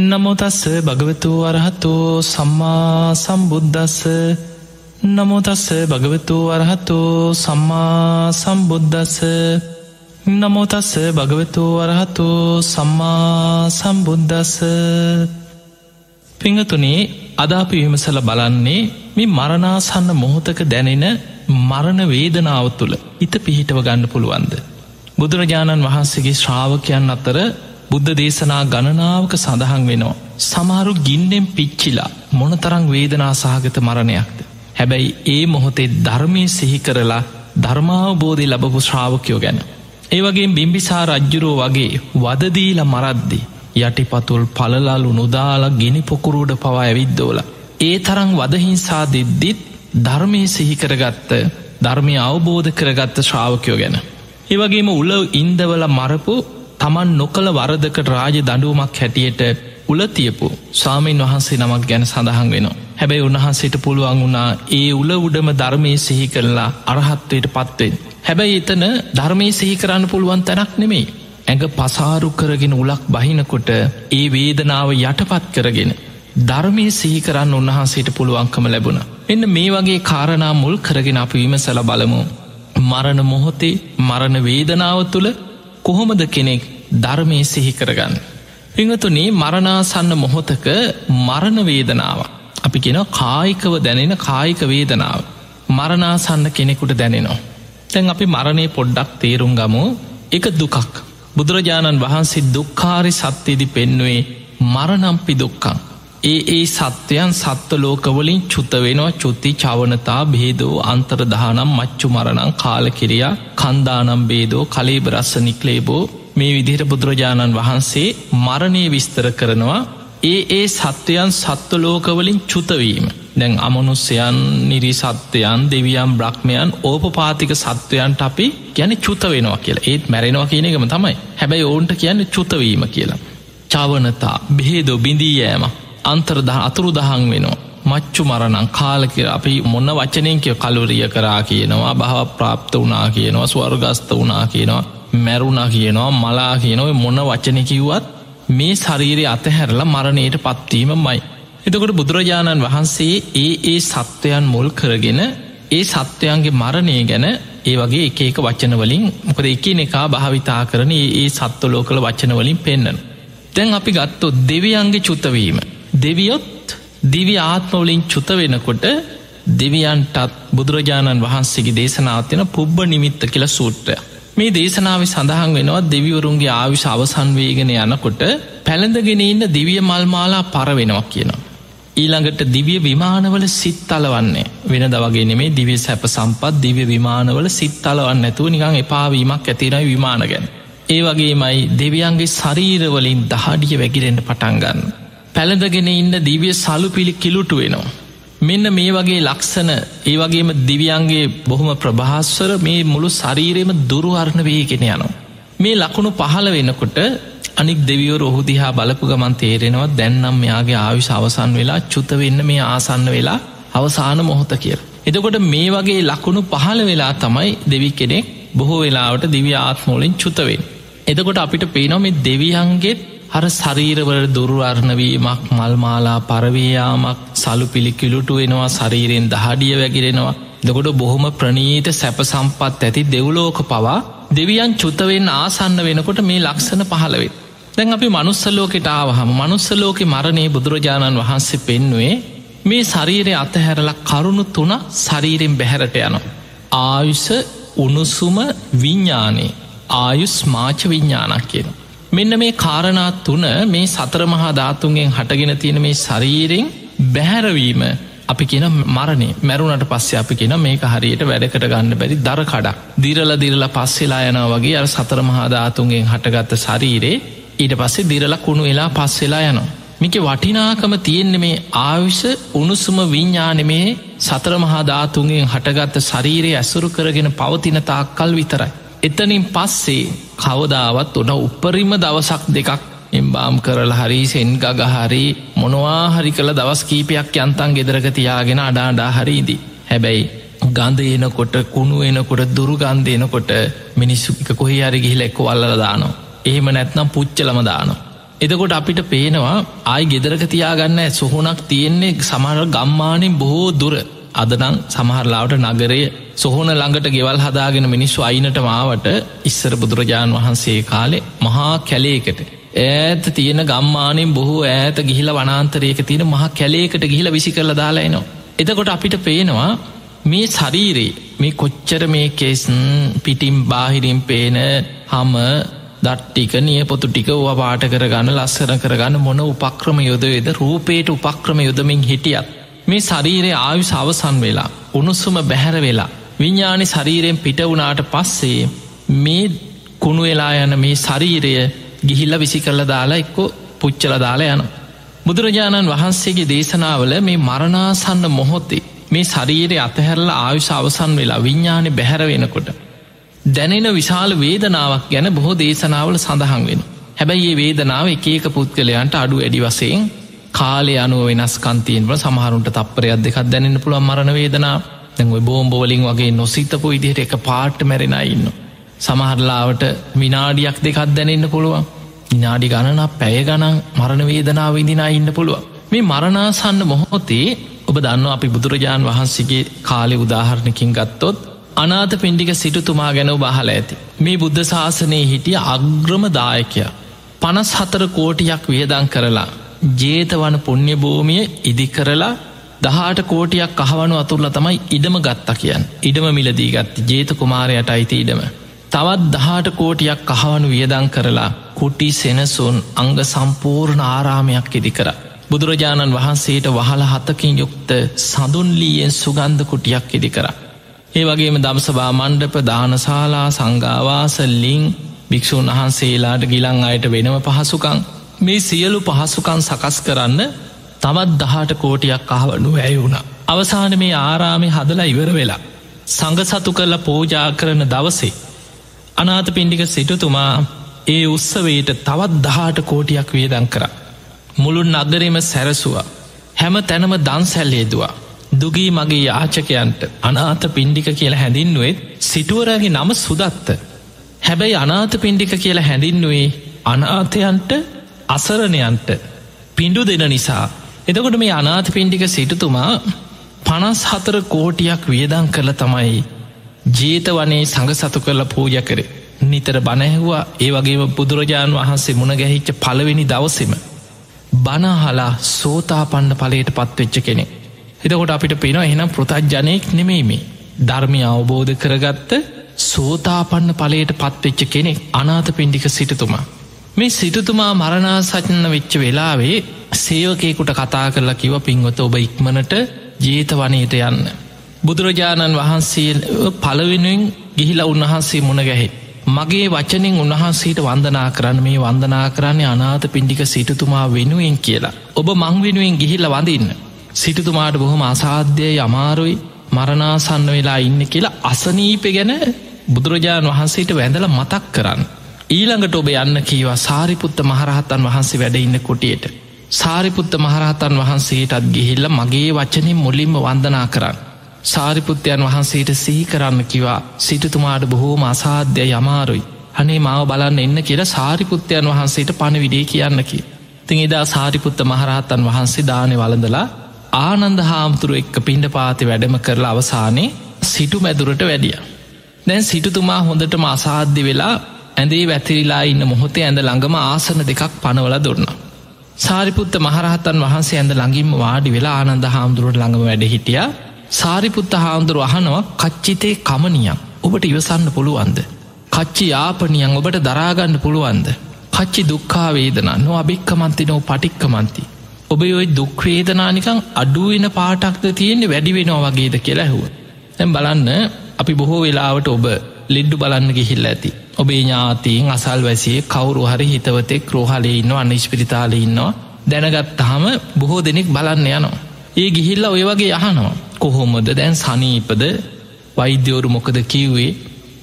නමුතස්ස භගවතු අරහතු සම්මා සම්බුද්ධස්ස නමුතස්ස භගවතු අරහතු සම්මා සම්බුද්ධස්ස නමුතස්ස භගවතු අරහතු සම්මා සම්බුද්ධස්ස පිංහතුනේ අදාපි විමසල බලන්නේ මේ මරණාසන්න මොහොතක දැනෙන මරණ වේදනාව තුළ හිත පිහිටව ගන්න පුළුවන්ද. බුදුරජාණන් වහන්සේගේ ශ්‍රාවකයන් අතර බුද්ධ දේශනා ගණනාවක සඳහන් වෙනවා. සමහරු ගින්නෙන් පිච්චිලා මොනතරං වේදනා සහගත මරණයක්ද. හැබැයි ඒ මොහොතේ ධර්මය සිහි කරලා ධර්මාවබෝධය ලබපු ශ්‍රාවකයෝ ගැන. ඒවගේ බිම්බිසා රජ්ජුරෝ වගේ වදදීල මරද්දි යටිපතුල් පලලාලු නොදාල ගෙනි පොකුරුඩ පවා ඇවිද්දෝල. ඒ තරං වදහිංසා දෙද්දිත් ධර්මය සිහිකරගත්ත ධර්මය අවබෝධ කරගත්ත ශ්‍රාවකයෝ ගැන. ඒවගේම උල ඉන්දවල මරපු තමන් නොකළ වරදකට රාජ දඩුවමක් හැටියට උලතියපු ස්වාමීන් වහන්සේ නමක් ගැන සඳහන් වෙනවා. හැබැයි උන්වහන්සේට පුළුවන් වුණා ඒ උල උඩම ධර්මය සිහි කරලා අරහත්වයට පත්වෙන්. හැබැයි එතන ධර්මය සිහි කරන්න පුළුවන් තැනක් නෙමෙයි. ඇඟ පසාරු කරගෙන උලක් බහිනකොට ඒ වේදනාව යටපත් කරගෙන. ධර්මය සිහි කරන්න උන්වහන්සේට පුළුවන්කම ලැබුණ. එන්න මේ වගේ කාරණා මුල් කරගෙන අප විමසල බලමු. මරණ මොහොතේ මරණ වේදනාව තුළ කොහොමද කෙනෙක් ධර්මය සිහි කරගන්න. පිංහතුනේ මරණාසන්න මොහොතක මරණ වේදනාව. අපි කෙන කායිකව දැනෙන කායික වේදනාව. මරණාසන්න කෙනෙකුට දැනෙනවා. තැන් අපි මරණය පොඩ්ඩක් තේරුම් ගමු එක දුකක්. බුදුරජාණන් වහන්සේ දුක්කාරි සත්‍යයේදි පෙන්නුවේ මරණම්පි දුක්කං. ඒ ඒ සත්‍යයන් සත්ව ලෝකවලින් චුත වෙනවා. චුත්ති චවනතා බේදෝ අන්තර්දහනම් මච්චු මරණං කාලකිරියා කන්දානම් බේදෝ කලේබ රස්ස නික්ලේබෝ. මේ විදිහට බුදුරජාණන් වහන්සේ මරණය විස්තර කරනවා. ඒ ඒ සත්වයන් සත්ව ලෝකවලින් චුතවීම දැන් අමනුස්්‍යයන් නිරි සත්‍යයන් දෙවියම් බ්‍රහ්මයන් ඕපපාතික සත්වයන්ට අපි ගැන චුත වෙනවා කියලා. ඒත් මැරෙනවා කියන එකම තමයි. හැබැයි ඔවුන්ට කියන්න චුතවීම කියලා. චවනතා බෙහෙදෝ බිඳී යෑම අන්තර්දහ අතුරු දහන් වෙනවා. මච්චු මරණං කාලකර අපි මොන්න වචනයෙන් කිය කලුරිය කරා කියනවා භව ප්‍රාප්ත වනා කියනවා ස්වර්ගස්ත වනා කියනවා මැරුණා කියනවා මලා කියනොව මොන වචනකිව්වත් මේ ශරීරය අතහැරලා මරණයට පත්වීම මයි. එතකොට බුදුරජාණන් වහන්සේ ඒ ඒ සත්වයන් මුල් කරගෙන ඒ සත්වයන්ගේ මරණය ගැන ඒ වගේ එක එක වචනවලින් මොකද එක එකා භාවිතා කරන ඒ සත්ව ලෝකළ වචනවලින් පෙන්න්නන. තැන් අපි ගත්තොත් දෙවියන්ගේ චුතවීම. දෙවියොත් දිවි ආත්මවලින් චුත වෙනකොට දෙවියන්ටත් බුදුරජාණන් වහන්සේගේ දේශනාවතියන පුබ්බ නිමිත්ත කියල සූට්‍රය. මේ දේශනාව සඳහන් වෙනවා දෙවිවරුන්ගේ ආවිශ අවසන්වේගෙන යනකොට පැළඳගෙන ඉන්න දිවිය මල්මාලා පරවෙනවා කියනවා. ඊළඟට දිවිය විමානවල සිත් අලවන්නේ වෙන දවගේ මේ දිවිය සැප සම්පත් දිව්‍ය විමානවල සිත් අලවන්න ඇතුව නිකං එපාවීමක් ඇතිරයි විමාන ගැන. ඒ වගේමයි දෙවියන්ගේ ශරීරවලින් දහඩිය වැගිරෙන්ට පටන්ගන්න. පැළඳගෙන ඉන්න දිවිය සලු පිළි කිලුටු වෙනවා. මෙන්න මේ වගේ ලක්සන ඒ වගේම දිවියන්ගේ බොහොම ප්‍රභාස්වර මේ මුළු ශරීරයම දුරුවරණ වේගෙන යනවා. මේ ලකුණු පහළ වෙනකොට අනික් දෙවියෝ රොහුදිහා බලපු ගමන් තේරෙනවා දැන්නම් මෙයාගේ ආවිශ අවසන් වෙලා චුත වෙන්න මේ ආසන්න වෙලා අවසාන මොහොත කියර. එතකොට මේ වගේ ලකුණු පහළ වෙලා තමයි දෙවි කෙනෙක් බොහෝ වෙලාවට දිවි ආත්මෝලින් චුතවෙන්. එතකොට අපිට පේනොම දෙවියන්ගේත් හර ශරීරවල දුරුවර්ණවීමක් මල්මාලා පරවයාමක් සලු පිළිකිලුටු වෙනවා ශරීරයෙන් දහඩිය වැගිරෙනවා දකොට බොහොම ප්‍රනීත සැප සම්පත් ඇති දෙව්ලෝක පවා දෙවියන් චුතවෙන් ආසන්න වෙනකොට මේ ලක්ෂණ පහළවෙත්. දැන් අපි මනුස්සලෝකෙට ආවහම මනුස්සලෝකෙ මරණය බුදුරජාණන් වහන්සේ පෙන්නුවේ මේ ශරීරය අතහැරලක් කරුණු තුන ශරීරෙන් බැහැරට යනවා. ආයුෂ උණුසුම විඤ්ඥානේ ආයුස් මාච විඤ්ඥානක් කියන. මෙන්න මේ කාරණා තුන මේ සතර මහා ධාතුන්ගෙන් හටගෙන තියෙන මේ ශරීරෙන් බැහැරවීම අපි කියන මරණය මැරුණට පස්සේ අපි කියෙන මේක හරියට වැඩකට ගන්න බැරි දර කඩක් දිරල දිරල පස්සෙලා යන වගේ අර සතර මහා ධාතුන්ගෙන් හටගත්ත ශරීරේ ඊට පස්සේ දිරල කුණු වෙලා පස්සෙලා යනවා. මික වටිනාකම තියෙන්නේ මේ ආවිෂ උණුසුම විඤ්ඥානමේ සතර මහා ධාතුන්ගෙන් හටගත්ත ශරීරය ඇසුරු කරගෙන පවතින තාක්කල් විතරයි. එතනින් පස්සේ කවදාවත් ඔන උපරිම දවසක් දෙකක් එම්බාම් කරල හරි සෙන් ගගහරි මොනවා හරි කළ දවස් කීපයක් යන්තන් ගෙදරක තියාගෙන අඩාඩා හරිදී. හැබැයි ගන්ධ එනකොට කුණු එනකොට දුරු ගන්ධ එනකොට මිනිස්සු එක කොහේ හරි ගිහිල එක්ක වල්ල දානවා. එහෙම නැත්නම් පුච්චලම දානවා. එදකොට අපිට පේනවා ආයි ගෙදරක තියාගන්න සොහොනක් තියෙන්නේ සමහර ගම්මානින් බොහෝ දුර අදනං සමහරලාවට නගරය සොහොන ළඟට ගෙවල් හදාගෙන මිනිස්සු අයිනට මාවට ඉස්සර බුදුරජාණන් වහන්සේ කාලේ මහා කැලේකට ඈත තියෙන ගම්මානින් බොහෝ ඈත ගිහිල වනාන්තරයක තියෙන මහ කැලේකට ගිහිල විසි කරල දාලායනවා. එතකොට අපිට පේනවා මේ ශරීරයේ මේ කොච්චර මේ කෙස්න් පිටිම් බාහිරින් පේන හම දට්ටික නිය පොතු ටික ඕ පාට කරගන්න ලස්සන කරගන්න මොන උපක්‍රම යොදවේද රූපේට උපක්‍රම යොදමින් හිටියත් මේ ශරීරයේ ආයුස අවසන් වෙලා උණුස්සුම බැහැර වෙලා විඤ්ඥානි ශරීරයෙන් පිට වුණාට පස්සේ මේ කුණු වෙලා යන මේ ශරීරය ගිහිල්ල විසි කරල දාලා එක්කො පුච්චල දාලා යන. බුදුරජාණන් වහන්සේගේ දේශනාවල මේ මරණාසන්න මොහොත්තේ මේ ශරීරය අතහැරල ආයුෂ අවසන් වෙලා විඤ්ඥානය බැහැර වෙනකොට. දැනෙන විශාල වේදනාවක් ගැන බොහෝ දේශනාවල සඳහන් වෙන. හැබැයි ඒ වේදනාව එකක පුද්ගලයන්ට අඩු වැඩි වසයෙන් කාලය අනුව වෙනස් කන්තියෙන්ව සමහරුන්ට තප්පරයක් දෙකක් දැනන්න පුළුවන් මරණ වේදනා දැන්ව බෝම්බෝවලින් වගේ නොසිතපු ඉදිහට එක පාට්ට මැරෙන ඉන්න. සමහරලාවට විනාඩියක් දෙකක් දැනන්න පුළුවන් විනාඩි ගණන පැය ගණන් මරණ වේදනාව ඉදිනා ඉන්න පුළුවන් මේ මරණාසන්න මොහොතේ ඔබ දන්න අපි බුදුරජාණන් වහන්සේගේ කාලෙ උදාහරණකින් ගත්තොත් අනාත පින්ඩික සිටුතුමා ගැන බහල ඇති. මේ බුද්ධ ශාසනයේ හිටිය අග්‍රම දායකය. පනස් හතර කෝටියක් වියදං කරලා. ජේතවන පුුණ්‍ය භූමිය ඉදි කරලා දහට කෝටියක් අහවනු අතුරල තමයි ඉඩම ගත්තා කියන් ඉඩම මිලදී ගත්ති ජේත කුමාරයට අයිති ඉඩම. තවත් දහට කෝටියක් කහවනු වියදං කරලා කුටි සෙනසුන් අංග සම්පූර්ණ ආරාමයක් ඉදි කර. බුදුරජාණන් වහන්සේට වහල හතකින් යුක්ත සඳුන්ලීයෙන් සුගන්ධ කුටියක් ඉදි කර. ඒ වගේම දම්සභා මණ්ඩප දානශාලා සංගාවාසල්ලිං භික්‍ෂූන් වහන්සේලාට ගිලං අයට වෙනම පහසුකං මේ සියලු පහසුකන් සකස් කරන්න තවත් දහට කෝටියක් අහවනු ඇය වුණ. අවසාන මේ ආරාමි හදලා ඉවර වෙලා. සඟ සතු කරලා පෝජා කරන දවසේ. අනාත පින්ඩික සිටතුමා ඒ උත්සවයට තවත් දහට කෝටියක් වේදන් කර. මුළුන් අගරෙම සැරසුවා. හැම තැනම දන්සැල්ලේදවා. දුගී මගේ යාචකයන්ට අනාත පින්ඩික කියලා හැඳින්නුවෙත් සිටුවරගේ නම සුදත්ත. හැබැයි අනාත පින්ඩික කියලා හැඳින්නුවේ අනාතයන්ට අසරණයන්ට පිඩු දෙන නිසා. එතකොට මේ අනාත පින්ඩික සිටතුමා පනස් හතර කෝටියක් වියදං කරල තමයි ජීත වනේ සඟ සතු කරල පූජ කරේ. නිතර බණැහවා ඒ වගේම බුදුරජාණන් වහන්සේ මුණ ගැහිච්ච පළවෙනි දවසෙම බනහලා සෝතාපන්න පලයට පත්වෙච්ච කෙනෙ එතකොට අපිට පෙන එනම් පෘතජ්ජනයෙක් නෙමෙයිමේ ධර්මය අවබෝධ කරගත්ත සෝතාපන්න පලයට පත්වෙච්ච කෙනෙක් අනාත පින්ඩික සිටතුමා. මේ සිටතුමා මරණාසචන්න වෙච්ච වෙලාවේ සේවකයකුට කතා කරලා කිව පින්වත ඔබ ඉක්මනට ජීත වනයට යන්න. බුදුරජාණන් වහන්සේ පලවෙනුවෙන් ගිහිලා උන්වහන්සේ මුණ ගැහෙ. මගේ වචනින් උන්වහන්සේට වන්දනා කරන්න මේ වන්දනා කරන්නේ අනාත පින්ඩික සිටතුමා වෙනුවෙන් කියලා. ඔබ මං වෙනුවෙන් ගිහිල්ල වඳන්න. සිටතුමාට බොහොම අසාධ්‍යය අමාරුයි මරණාසන්න වෙලා ඉන්න කියලා අසනීප ගැන බුදුරජාණන් වහන්සේට වැඳල මතක් කරන්න. ඊළඟට ඔබ යන්න කීවා සාරිපුත්ත මහරහතන් වහන්සේ වැඩඉන්න කොටියට. සාරිපුත්ත මහරහතන් වහන්සේටත් ගිහිල්ල මගේ වචනින් මුලින්ම වන්දනා කරන්න. සාරිපුත්තයන් වහන්සේට සිහි කරන්න කිවා සිටතුමාට බොහෝම අසාධ්‍ය යමාරුයි. අනේ මාව බලන්න එන්න කියලා සාරිපුත්තයන් වහන්සේට පණ විඩේ කියන්නකි. තිං එදා සාරිපුත්ත මහරහතන් වහන්සේ දානය වලඳලා ආනන්ද හාමුතුරුව එක්ක පිණ්ඩ පාති වැඩම කරලා අවසානයේ සිටු මැදුරට වැඩිය. දැන් සිටුතුමා හොඳටම අසාධ්‍ය වෙලා ඇඳේ වැතිරිලා ඉන්න මොහොතේ ඇඳ ළඟම ආසන දෙකක් පනවල දුන්න. සාරිපුත්ත මහරහතන් වහන්සේ ඇඳ ළඟින්ම වාඩි වෙලා ආනන්ද හාමුදුරුවට ළඟම වැඩ හිටිය සාරිපුත්ත හාමුදුරුව අහනවා කච්චිතේ කමනියම් ඔබට ඉවසන්න පුළුවන්ද. කච්චි යාපනියන් ඔබට දරාගන්න පුළුවන්ද. කච්චි දුක්කාවේදන නො අභික්කමන්ති නෝ පටික්කමන්ති. ඔබ ඔයි දුක්වේදනානිකං අඩුවෙන පාටක්ද තියෙන්නේ වැඩි වෙනවා වගේද කියලා ඇහුව. තැම් බලන්න අපි බොහෝ වෙලාවට ඔබ ලෙඩ්ඩු බලන්න ගිහිල්ල ඇති. ඔබේ ඥාතීන් අසල් වැසිය කවුරු හරි හිතවතෙක් රෝහලේ ඉන්න අන්න ස්පිරිතාල ඉන්නවා. දැනගත්තාහම බොහෝ දෙනෙක් බලන්න යනවා. ඒ ගිහිල්ල ඔය වගේ යහනවා කොහොමද? දැන් සනීපද? වෛද්‍යවරු මොකද කිව්වේ?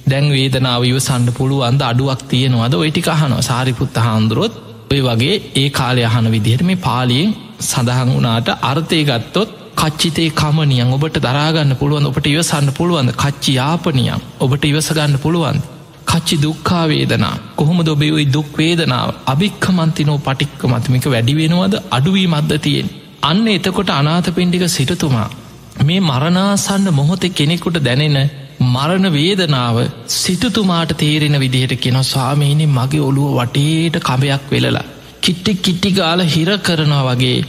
දැන් වේදනාව ඉවසන්න පුළුවන්ද? අඩුවක් තියෙනවද? ඔයිටි අහනවා. සාරිපුත්ත හාන්දුරොත් ඔය වගේ ඒ කාලය අහන විදිහට මේ පාලියෙන් සඳහන් වනාට අර්ථය ගත්තොත් කච්චිතේ කමනියන් ඔබට දරාගන්න පුළුවන් ඔබට ඉවසන්න පුළුවන්ද? කච්චි යාපනියම් ඔබට ඉවසගන්න පුළුවන් කච්චි දුක්කා වේදනා. කොහොම දොබෙවයි දුක් වේදනාව? අභික්ක මන්තිනෝ පටික්ක මතමික වැඩි වෙනවද? අඩුවී මද්ද තියෙන් අන්න එතකොට අනාත පින්ඩික සිටතුමා මේ මරණාසන්න මොහොතෙ කෙනෙකුට දැනෙන මරණ වේදනාව සිටතුමාට තේරෙන විදිහට කෙන ස්වාමීනි මගේ ඔළුව වටේට කමයක් වෙලලා කිට්ටි කිට්ටිගාල හිර කරනවා වගේ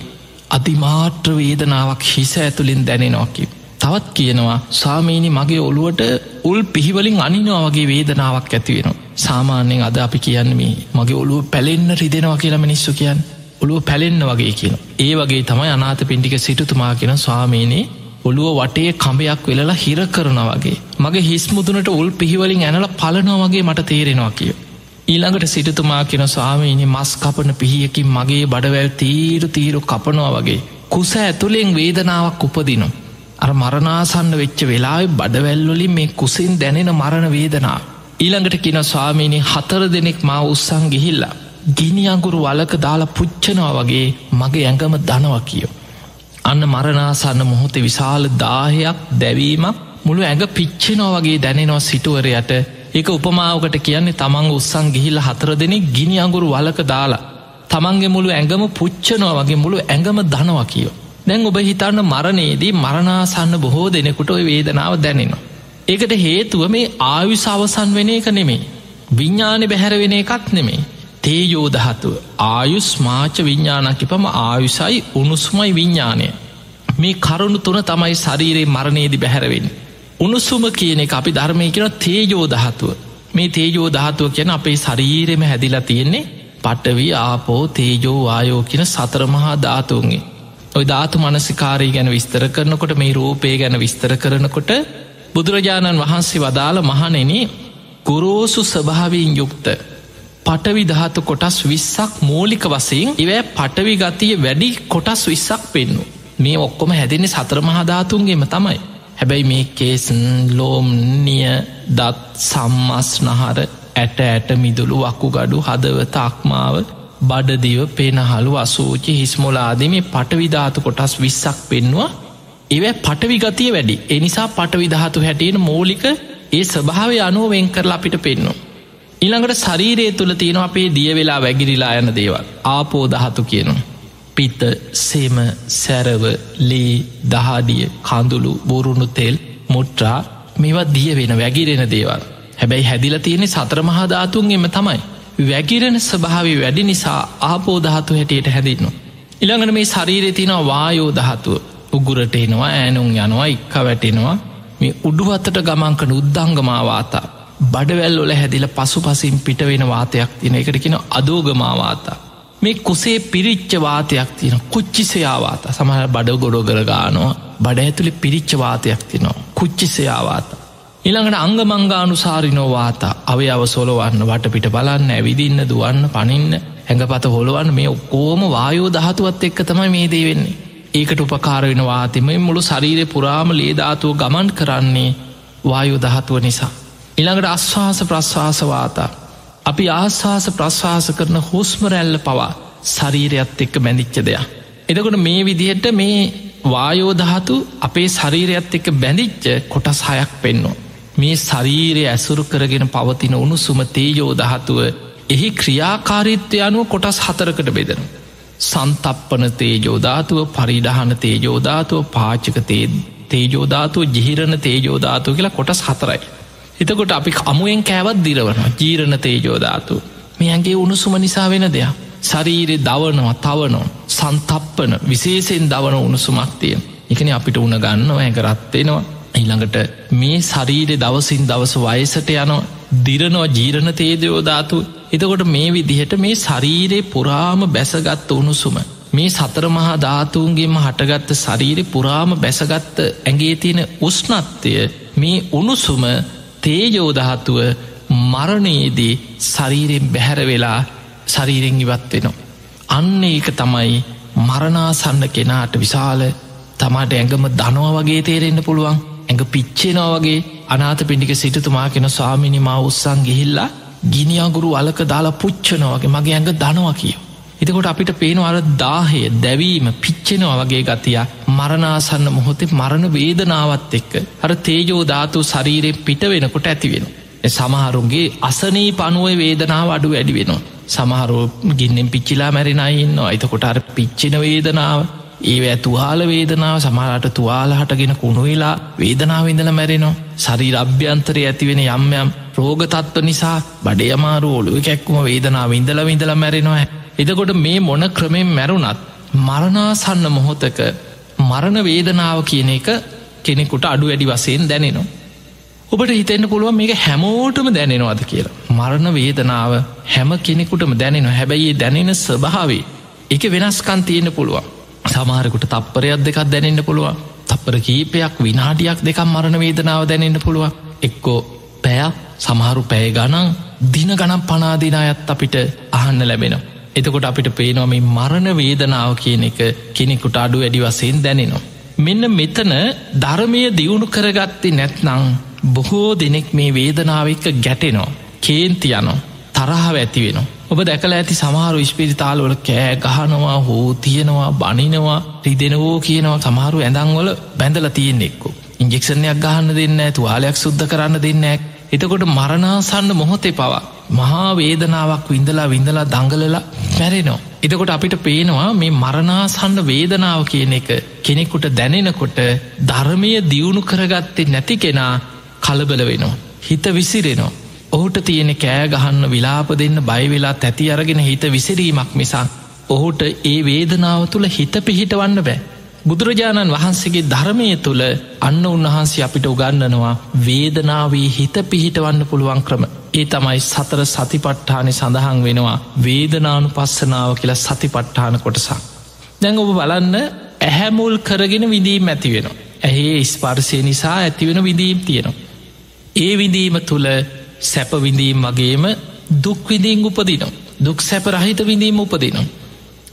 අතිමාට්‍ර වේදනාවක් හිස ඇතුළින් දැනෙනොකි. තවත් කියනවා සාමීනි මගේ ඔළුවට උල් පිහිවලින් අනිනවා වගේ වේදනාවක් ඇතිවෙන. සාමාන්‍යයෙන් අද අපි කියන්නේ මගේ ඔළුව පැලෙන්න්න රිදෙනවා කියලා මිනිස්සු කියන්න ඔළුව පැලෙන්න්න වගේ කියන. ඒ වගේ තමයි අනාත පින්ටික සිටුතුමා කියෙන ස්වාමීනයේ ඔළුව වටේ කඹයක් වෙලලා හිර කරන වගේ මගේ හිස්මුදුනට උල් පිහිවලින් ඇනල පලනවා වගේ මට තේරෙනවා කිය. ඊළඟට සිටතුමා කෙන ස්වාමීනි මස් කපන පිහියකින් මගේ බඩවැල් තීරු තීරු කපනවා වගේ කුස ඇතුළෙන් වේදනාවක් උපදිනවා. අර මරනාසන්න වෙච්ච වෙලායි බඩවැල්වලින් මේ කුසින් දැනෙන මරණ වේදනා. ඊළඟට කියන ස්වාමීනි හතර දෙනෙක් මා උත්සං ගිහිල්ලා. ගිනි අඟුරු වලක දාලා පුච්චනවා වගේ මගේ ඇඟම දනවා කියෝ. අන්න මරනාසන්න මොහොතේ විශාල දාහයක් දැවීමක් මුළු ඇඟ පිච්චෙනෝ වගේ දැනෙනවා සිටුවරයට ඒක උපමාවකට කියන්නේ තමන් උත්සං ගිහිල්ල හතර දෙනෙ ගිනි අඟුරු වලක දාලා තමන්ගේ මුළු ඇඟම පුච්චනවා වගේ මුළු ඇඟම දනවා කියෝ. දැන් ඔබ හිතන්න මරණයේදී මරණාසන්න බොහෝ දෙනෙකුට ඔය වේදනාව දැනෙනවා. ඒකට හේතුව මේ ආයුස අවසන් වෙන එක නෙමේ. විඤ්ඥානය බැහැරවෙන එකත් නෙමේ. තේයෝදහතුව ආයුස් මාච විඤ්ඥානකිපම ආයුසයි උණුසුමයි විඤ්ඥානය මේ කරුණු තුන තමයි ශරීරයේ මරණයේදි බැහැරවෙන් උණුසුම කියන එක අපි ධර්මය කියෙන තේජෝදහතුව මේ තේජෝධාතුව කියන අපේ ශරීරෙම හැදිලා තියෙන්නේ පටවි ආපෝ තේජෝ ආයෝ කියන සතරමහා ධාතුන්ගේ ඔය ධාතු මනසිකාරී ගැන විස්තර කරනකොට මේ රූපය ගැන විස්තර කරනකොට බුදුරජාණන් වහන්සේ වදාළ මහනෙන ගුරෝසු ස්වභාවීන් යුක්ත පටවි ධාතු කොටස් විස්සක් මූලික වසයෙන් ඉවෑ පටවි ගතිය වැඩි කොටස් විස්සක් පෙන්නු. මේ ඔක්කොම හැදෙන්නේ සතර මහධාතුන්ගේම තමයි. හැබැයි මේ කේසන් ලෝම්නිය දත් සම්මස් නහර ඇට ඇට මිදුළු වකු ගඩු හදවත අක්මාව බඩදිව පෙනහළු අසූචි හිස්මොලාද මේ පටවිධාතු කොටස් විස්සක් පෙන්වා ඒවැ පටවි ගතිය වැඩි. එනිසා පටවිධාතු හැටියෙන් මෝලික ඒ ස්භාවය අනුව වෙන් කරලා අපිට පෙන්නවා. ඊළඟට ශරීරයේ තුළ තියෙන අපේ දිය වෙලා වැගිරිලා යන දේවල්. ආපෝ දහතු කියනවා. පිත්ත සෙම සැරව ලේ දහඩිය කඳුළු බොරුණු තෙල් මුට්ට්‍රා මේවා දිය වෙන වැගිරෙන දේවල්. හැබැයි හැදිල තියෙනෙ සතරමහාධාතුන්ගෙම තමයි. වැගිරෙන ස්භාවි වැඩි නිසා ආපෝදහතු හැටියට හැදින්නවා. ඉළඟට මේ ශරීරය තින වායෝ දහතුව උගුරට එනවා ෑනුම් යනවා ඉක්ක වැටෙනවා මේ උඩුවත්තට ගමන්කන උද්දංගමාවාතා බඩවැල් ොල හැදිල පසු පසින් පිට වෙන වාතයක් තින එකට කියෙන අදෝගමාවාතා. මේ කුසේ පිරිච්ච වාතයක් තියන කුච්චිසයාවාත සමහර බඩ ගොඩොගර ගානවා බඩ ඇතුළි පිරිච්ච වාතයක් තිනවා කුච්චිසයාවාත. ඉළඟට අංගමංගානුසාරිනෝ වාතා අවය අවසොලවන්න වටපිට බලන්න ඇවිදින්න දුවන්න පනින්න හැඟපත හොළුවන් මේ ඔක්කෝම වායෝ දහතුවත් එක්ක තමයි මේ දේ වෙන්නේ. ඒකට උපකාරවෙන වාතිම මුළු ශරීරය පුරාම ලේධාතුව ගමන් කරන්නේ වායෝ දහතුව නිසා. ඉළඟට අස්වාස ප්‍රශ්වාසවාතා. අපි ආස්වාස ප්‍රශ්වාස කරන හුස්මරැල්ල පවා ශරීරයත් එක්ක බැඳිච්ච දෙයක්. එදකොට මේ විදිහට මේ වායෝධාතු අපේ ශරීරයත් එක්ක බැඳිච්ච කොටස් හයක් පෙන්නවා. මේ ශරීරය ඇසුරු කරගෙන පවතින උණුසුම තේජෝදහතුව එහි ක්‍රියාකාරිත්වය අනුව කොටස් හතරකට බෙදෙන. සන්තප්පන තේජෝධාතුව පරිඩහන තේජෝධාතුව පාචක තේජෝධාතුව ජිහිරණ තේජෝධාතුව කියලා කොටස් හතරයි. එතකොට අපි අමුවෙන් කෑවත් දිරවන ජීරණ තේජෝධාතු මෙයන්ගේ උණුසුම නිසා වෙන දෙයක්. ශරීරෙ දවනවා තවනෝ සන්තප්පන විශේෂෙන් දවන උණුසුමක් තියෙන් එකන අපිට උන ගන්නවා ඇක රත්වෙනවා ඊළඟට මේ ශරීරෙ දවසින් දවස වයසට යනවා දිරනවා ජීරණ තේදයෝධාතු එතකොට මේ විදිහට මේ ශරීරයේ පුරාම බැසගත්ත උණුසුම මේ සතරමහා ධාතුූන්ගේම හටගත්ත ශරීරෙ පුරාම බැසගත්ත ඇගේ තියෙන උස්නත්වය මේ උණුසුම තේජෝදහත්තුව මරණයේදී ශරීරෙන් බැහැර වෙලා ශරීරෙන් ඉවත් වෙනවා. අන්න ඒක තමයි මරණාසන්න කෙනාට විශාල තමාට ඇඟම දනවා වගේ තේරෙන්න්න පුළුවන් ඇඟ පිච්චෙනවා වගේ අනාත පිඩික සිටතුමා කෙන ස්වාමිනිමා උත්සං ගිහිල්ලා ගිනිියගුරු අලක දාලා පුච්චනවගේ මගේ ඇඟ දනවා කියෝ. එතකොට අපිට පේනවර දාහය දැවීම පිච්චෙනවා වගේ ගතිය මරණාසන්න මොහොතේ මරණ වේදනාවත් එක්ක අර තේජෝ ධාතු ශරීරයෙන් පිට වෙනකොට ඇතිවෙන. සමහරුන්ගේ අසනී පනුව වේදනාව අඩු වැඩි වෙනවා. සමහරු ගින්නෙන් පිච්චිලා මැරිනයින්න අයිතකොට අර පිච්චින වේදනාව ඒ ඇතුවාල වේදනාව සමහරට තුවාල හටගෙන කුණුවෙලා වේදනාවඉඳල මැරෙනවා සරි අභ්‍යන්තරය ඇතිවෙන යම්යම් රෝගතත්ව නිසා බඩේ අමාරු ඔලුව කැක්කුම වේදනාව ඉඳල විඳල මැරෙනවා එතකොට මේ මොන ක්‍රමෙන් මැරුණත් මරණාසන්න මොහොතක මරණ වේදනාව කියන එක කෙනෙකුට අඩු වැඩි වසයෙන් දැනෙනවා. ඔබට හිතෙන්න්න පුළුවන් මේක හැමෝටම දැනෙනවාද කියලා. මරණ වේදනාව හැම කෙනෙකුටම දැනෙනවා හැබැයි දැනෙන ස්වභාවේ එක වෙනස්කන් තියෙන පුළුවන්. සමහරකුට තප්පරයක් දෙකක් දැනෙන්න පුළුවන් තප්පර කීපයක් විනාඩියක් දෙකම් මරණ වේදනාව දැනෙන්න පුළුවන් එක්කෝ පැයක් සමහරු පැය ගනන් දින ගනම් පනාදිනායත් අපිට අහන්න ලැබෙනවා. එතකොට අපිට පේනොම මරණ වේදනාව කියන එක කෙනෙකුට අඩු වැඩි වසයෙන් දැනෙනවා. මෙන්න මෙතන ධර්මය දියුණු කරගත්ති නැත්නං බොහෝ දෙනෙක් මේ වේදනාව එක්ක ගැටෙනවා කේන්ති යනවා තරහාව ඇති වෙනවා. ඔබ දැකල ඇති සමහරු ඉස්පිරිතාල්වල කෑ ගහනවා හෝ තියෙනවා බනිනවා රිදෙනවෝ කියනවා සමහරු ඇඳංවල බැඳල තියෙන් එක්කු. ඉංජෙක්ෂණයක් ගහන්න දෙන්න තුවාලයක් සුද්ධ කරන්න දෙන්නෑ එතකොට මරණාසන්න මොහොතේ පවා මහා වේදනාවක් විඳලා විඳලා දංගලලා පැරෙනවා. එතකොට අපිට පේනවා මේ මරණාසන්න වේදනාව කියන එක කෙනෙකුට දැනෙනකොට ධර්මය දියුණු කරගත්තේ නැති කෙනා කලබල වෙනවා. හිත විසිරෙනවා. ඔහුට තියෙන කෑ ගහන්න විලාප දෙන්න බයිවෙලා තැති අරගෙන හිත විසිරීමක් මිසා ඔහුට ඒ වේදනාව තුළ හිත පිහිටවන්න බෑ. බුදුරජාණන් වහන්සේගේ ධර්මය තුළ අන්න උන්වහන්සේ අපිට උගන්නනවා වේදනාවී හිත පිහිටවන්න පුළුවන් ක්‍රම ඒ තමයි සතර සතිපට්ඨානය සඳහන් වෙනවා වේදනානු පස්සනාව කියලා සතිපට්ඨාන කොටසක්. දැන් ඔබ බලන්න ඇහැමුල් කරගෙන විදීම් ඇති වෙනවා. ඇහේ ස්පර්සය නිසා ඇතිවෙන විදීම් තියෙනවා. ඒ විදීම තුළ සැපවිඳීම් වගේම දුක්විදීම් උපදිනවා. දුක් සැප රහිත විඳීම උපදිනවා.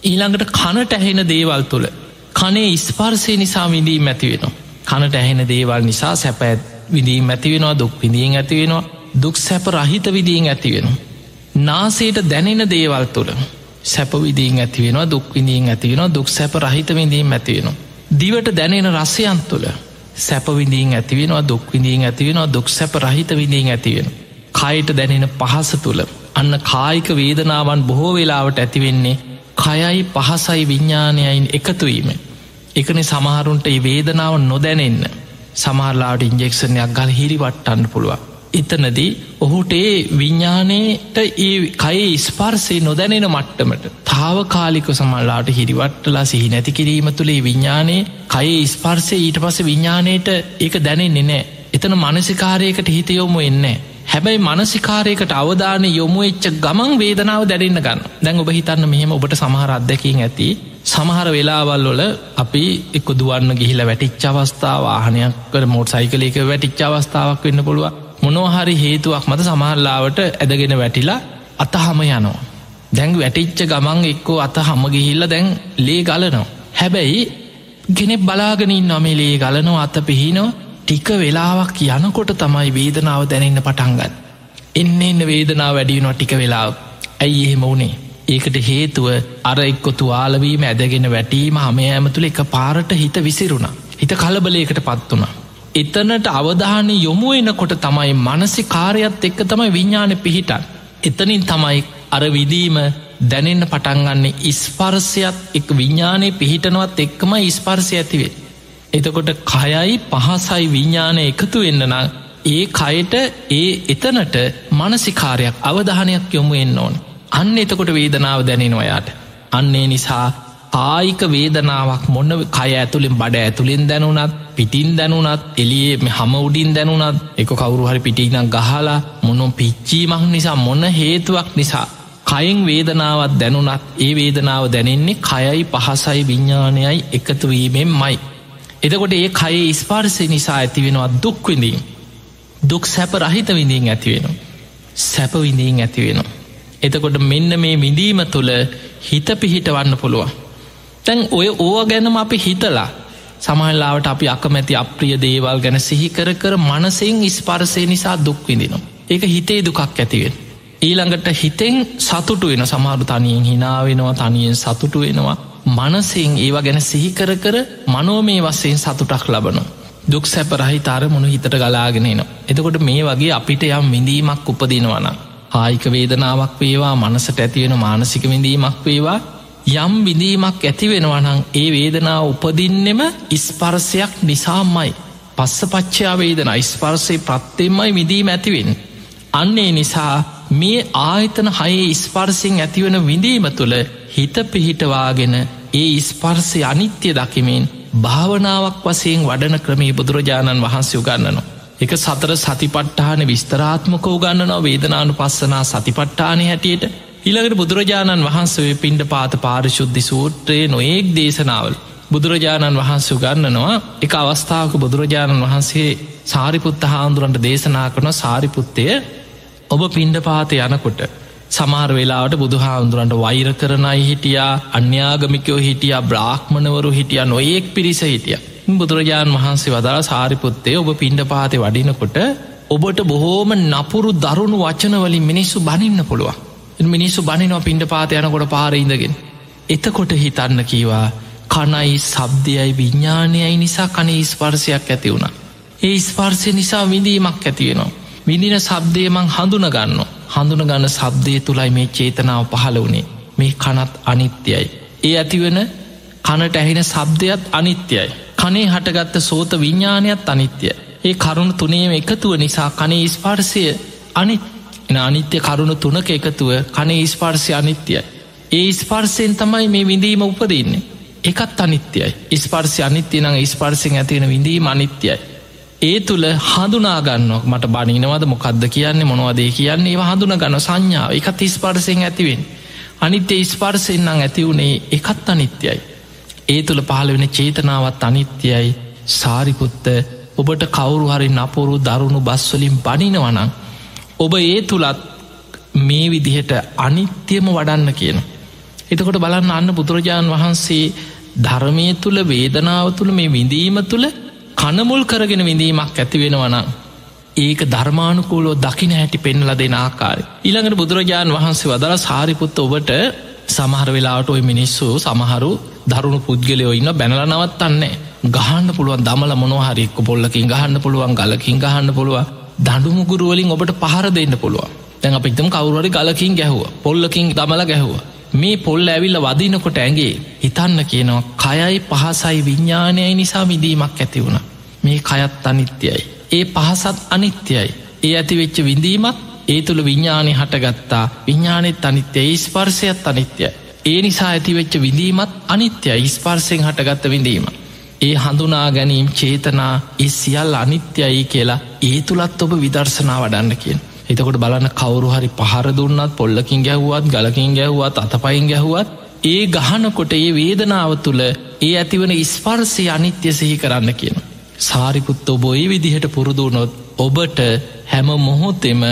ඊළඟට කනට ඇහෙන දේවල් තුළ කනේ ස්පර්සය නිසා විඳීම් ඇතිවෙනවා. කනට ඇහෙන දේවල් නිසා සැප විඳීම් ඇතිවෙනවා දුක් විඳීන් ඇතිවෙනවා දුක් සැප රහිත විදීන් ඇතිවෙනවා. නාසේට දැනෙන දේවල් තුළ සැපවිදීන් ඇතිවෙනවා දුක් විඳීන් ඇතිවෙනවා දුක් සැප රහිත විඳීම් ඇතිවෙනවා. දිවට දැනෙන රසයන් තුළ සැපවිඳීන් ඇතිවෙනවා දුක් විඳීන් ඇතිවෙනවා දුක් සැප රහිත විඳීන් ඇතිවෙන. කයට දැනෙන පහස තුළ අන්න කායික වේදනාවන් බොහෝ වෙලාවට ඇතිවෙන්නේ කයයි පහසයි විඤ්ඥානයයින් එකතුවීම. එකන සමහරුන්ට ඒ වේදනාව නොදැනෙන්න සමහරලාට ඉන්ජෙක්ෂණයක් ගල් හිරිවට්ටන්න පුළුවන්. එතනදී ඔහුට ඒ විඤ්ඥානයට ඒ කයි ස්පර්සේ නොදැනෙන මට්ටමට තාවකාලික සමල්ලාට හිරිවට්ටලා සිහි නැති කිරීම තුළේ විඤ්ඥානයේ කයි ස්පර්සය ඊට පස විඤ්ඥානයට ඒක දැනෙන්නේ නෑ එතන මනසිකාරයකට හිතයොමු එන්නේ හැබැයි මනසිකාරයකට අවධානය යොමු එච්ච ගමන් වේදනාව දැරන්න ගන්න. දැන් ඔබ හිතන්න මෙහෙම ඔබට සමහර අත්දැකින් ඇති. සමහර වෙලාවල් වල අපි එක්ක දුවන්න ගිහිල වැටිච්ච අවස්ථාව ආහනයක්කට මෝට් සයිකලයක වැටිච්ච අවස්ථාවක් වෙන්න පුළුව මොනොහරි හේතුවක් මත සමහල්ලාවට ඇදගෙන වැටිලා අතහම යනවා. දැන් වැටිච්ච ගමන් එක්කෝ අත හම ගිහිල්ල දැන් ලේ ගලනවා. හැබැයි ගෙනෙ බලාගෙනින් නොමේ ලේ ගලනවා අත පිහිනෝ ටික වෙලාවක් යනකොට තමයි වේදනාව දැනන්න පටන්ගත්. එන්න එන්න වේදනාව වැඩියනවා ටික වෙලාව ඇයි එහෙම වුණේ. ඒකට හේතුව අර එක්කො තුවාලවීම ඇදගෙන වැටීම හමය ඇමතුළ එක පාරට හිත විසිරුණ. හිත කලබලයකට පත් වුණ. එතනට අවධානය යොමු එනකොට තමයි මනසි කාරයත් එක්ක තමයි විඤ්ඥාන පිහිටන්. එතනින් තමයි අර විදීම දැනෙන්න පටන්ගන්නේ ඉස්පර්සයත් එක් විඤ්ඥානය පිහිටනවත් එක්කම ඉස්පර්සය ඇතිවේ. එතකොට කයයි පහසයි විඤ්ඥානය එකතු වෙන්න නම් ඒ කයට ඒ එතනට මනසිකාරයක් අවධානයක් යොමු එන්න ඕන්. අන්න එතකොට වේදනාව දැනෙනවයාට අන්නේ නිසා කායික වේදනාවක් මොන්න කය ඇතුළින් බඩ ඇතුළින් දැනුනත් පිටින් දැනුනත් එලියේ මෙ හම උඩින් දැනුනත් එක කවුරු හරි පිටිනම් ගහලා මොනොම් පිච්චීමක් නිසා මොන්න හේතුවක් නිසා කයින් වේදනාවත් දැනුනත් ඒ වේදනාව දැනෙන්නේ කයයි පහසයි විඤ්ඥානයයි එකතුවීමෙන් මයි එතකොට ඒ කයේ ස්පාර්සය නිසා ඇතිවෙනවා දුක්විඳීම් දුක් සැප රහිත විඳීන් ඇතිවෙන සැප විඳීන් ඇතිවෙන එතකොට මෙන්න මේ විඳීම තුළ හිත පිහිටවන්න පුළුවන්. තැන් ඔය ඕව ගැනම අපි හිතලා සමහල්ලාවට අපි අකමැති අප්‍රිය දේවල් ගැන සිහිකර කර මනසෙන් ස්පර්සය නිසා දුක්විඳිනවා ඒක හිතේ දුකක් ඇතිවෙන ඊළඟට හිතෙන් සතුටු වෙන සමහරු තනියෙන් හිනාවෙනවා තනියෙන් සතුටු වෙනවා. මනසිං ඒවා ගැන සිහිකර කර මනෝමේ වස්සයෙන් සතුටක් ලබනවා. දුක් සැප රහිතාර මොන හිතට ගලාගෙනනවා. එතකොට මේ වගේ අපිට යම් විඳීමක් උපදිනවන. ආයික වේදනාවක් වේවා මනසට ඇතිවෙන මානසික විඳීමක් වේවා යම් විඳීමක් ඇති වෙනවනං ඒ වේදනාව උපදින්නෙම ඉස්පරසයක් නිසාමයි. පස්ස පච්චයා වේදන ඉස්පර්සය ප්‍රත්තෙන්මයි විදීම ඇතිවෙන්. අන්නේ නිසා මේ ආයතන හයේ ඉස්පර්සිං ඇතිවන විඳීම තුළ හිත පිහිටවාගෙන ඒ ඉස්පර්සය අනිත්‍ය දකිමින් භාවනාවක් වසයෙන් වඩන ක්‍රමේ බුදුරජාණන් වහන්සේ උගන්නනවා. එක සතර සතිපට්ඨාන විස්තරාත්මක උගන්නනවා වේදනානු පස්සනා සතිපට්ඨානය හැටියට ඉළඟට බුදුරජාණන් වහන්සේ පින්ඩ පාත පාරිශුද්ධි සූත්‍රයේ නොඒක් දේශනාවල් බුදුරජාණන් වහන්සේ ගන්නනවා එක අවස්ථාවක බුදුරජාණන් වහන්සේ සාරිපුත්ත හාන්දුරන්ට දේශනා කරන සාරිපුත්තය ඔබ පින්ඩ පාත යනකොට සමාර වෙලාවට බුදුහාන්දුරන්ට වෛර කරනයි හිටියා අන්‍යාගමිකයෝ හිටිය බ්‍රාහ්මණවරු හිටිය නොයෙක් පිරිස හිටිය බුදුරජාණන් වහන්සේ වදා සාරිපුත්තේ ඔබ පින්ඩ පාතය වඩිනකොට ඔබට බොහෝම නපුරු දරුණු වචනවලින් මිනිස්සු බනින්න පුළුවන් මිනිස්සු බනිනවා පින්ඩ පාත යනකොට පාරඉඳගෙන එතකොට හිතන්න කීවා කණයි සබ්දයයි විඤ්ඥානයයි නිසා කනේ ස්පර්සයක් ඇති වුණ. ඒ ස්පර්සය නිසා විඳීමක් ඇතිවෙනවා. විඳින සබ්දයමං හඳුනගන්න හඳුනගන්න සබ්දය තුළයි මේ චේතනාව පහළ වනේ මේ කනත් අනිත්‍යයි. ඒ ඇතිවන කනට ඇහෙන සබ්දයත් අනිත්‍යයි. කනේ හටගත්ත සෝත විඤ්ඥානයත් අනිත්‍ය. ඒ කරුණු තුනේම එකතුව නිසා කනේ ස්පර්සය අනි එන අනිත්‍ය කරුණු තුනක එකතුව කනේ ස්පර්සය අනිත්‍යයි. ඒ ස්පර්සයෙන් තමයි මේ විඳීම උපදන්නේ. එකත් අනිත්‍යයි ස්පර්සි අනිත්‍ය නං ස්පර්සිෙන් ඇතිවෙන විඳීම අනිත්‍යයි. ඒ තුළ හඳුනාගන්නක් මට බනිනවද මොකක්ද කියන්නේ මොනවදේ කියන්නේ ඒවා හඳුන ගන්න සංඥාව එකත් ස්පර්සයෙන් ඇතිවෙන්. අනිත්‍ය ස්පර්සෙන්න්නං ඇතිවුණේ එකත් අනිත්‍යයි. ඒ තුළ පහළ වෙන චේතනාවත් අනිත්‍යයි සාරිකුත්ත ඔබට කවුරු හරි නපුරු දරුණු බස්වලින් බනිනවනං. ඔබ ඒ තුළත් මේ විදිහට අනිත්‍යම වඩන්න කියන. එතකොට බලන්න අන්න බුදුරජාණන් වහන්සේ ධර්මය තුළ වේදනාව තුළ මේ විඳීම තුළ කනමුල් කරගෙන විඳීමක් ඇති වෙනවන ඒක ධර්මානුකූලෝ දකින හැටි පෙන්ල දෙෙන ආකාරය. ඉළඟට බුදුරජාණන් වහන්සේ වදර සාරිපුත්ත ඔබට සමහර වෙලාට ඔය මිනිස්සු සමහරු දරුණු පුද්ගලයෝ ඉන්න බැනල නවත්තන්නේ. ගහන්න පුළුවන් දමල මොනහරික්ක පොල්ලකින් ගහන්න පුළුවන් ගලකින් ගහන්න පුළුව දඩුමුගුරුවලින් ඔබට පහර දෙන්න පුළුවන්. තැන් අපිතම කවරුවරි ගලකින් ගැහුව පොල්ලකින් දමල ගැහුව. මේ පොල්ල ඇවිල්ල වදිනකොට ඇගේ හිතන්න කියනවා කයයි පහසයි විඤ්ඥානයයි නිසා විදීමක් ඇති වුණ. මේ කයත් අනිත්‍යයි. ඒ පහසත් අනිත්‍යයි. ඒ ඇතිවෙච්ච විඳීමත් ඒ තුළ විඤ්ඥානය හටගත්තා. විඤ්ඥානෙත් අනිත්‍යය ස්පර්සයත් අනිත්‍යය. ඒ නිසා ඇතිවෙච්ච විඳීමත් අනිත්‍යය ස්පර්සයෙන් හටගත්ත විඳීම. ඒ හඳුනා ගැනීම් චේතනා ඒ සියල් අනිත්‍යයි කියලා ඒ තුළත් ඔබ විදර්ශනා වඩන්න කියෙන් එතකොට බලන්න කවුරු හරි පහර දුන්නත් පොල්ලකින් ගැහ්වත් ගලකින් ගැහ්වත් අතපයින් ගැහුවත් ඒ ගහනකොට ඒ වේදනාව තුළ ඒ ඇතිවන ඉස්පර්සය අනිත්‍ය සිහි කරන්න කියන. සාරිපුත්ත ඔබොයි විදිහට පුරුදුනොත් ඔබට හැම මොහොතෙම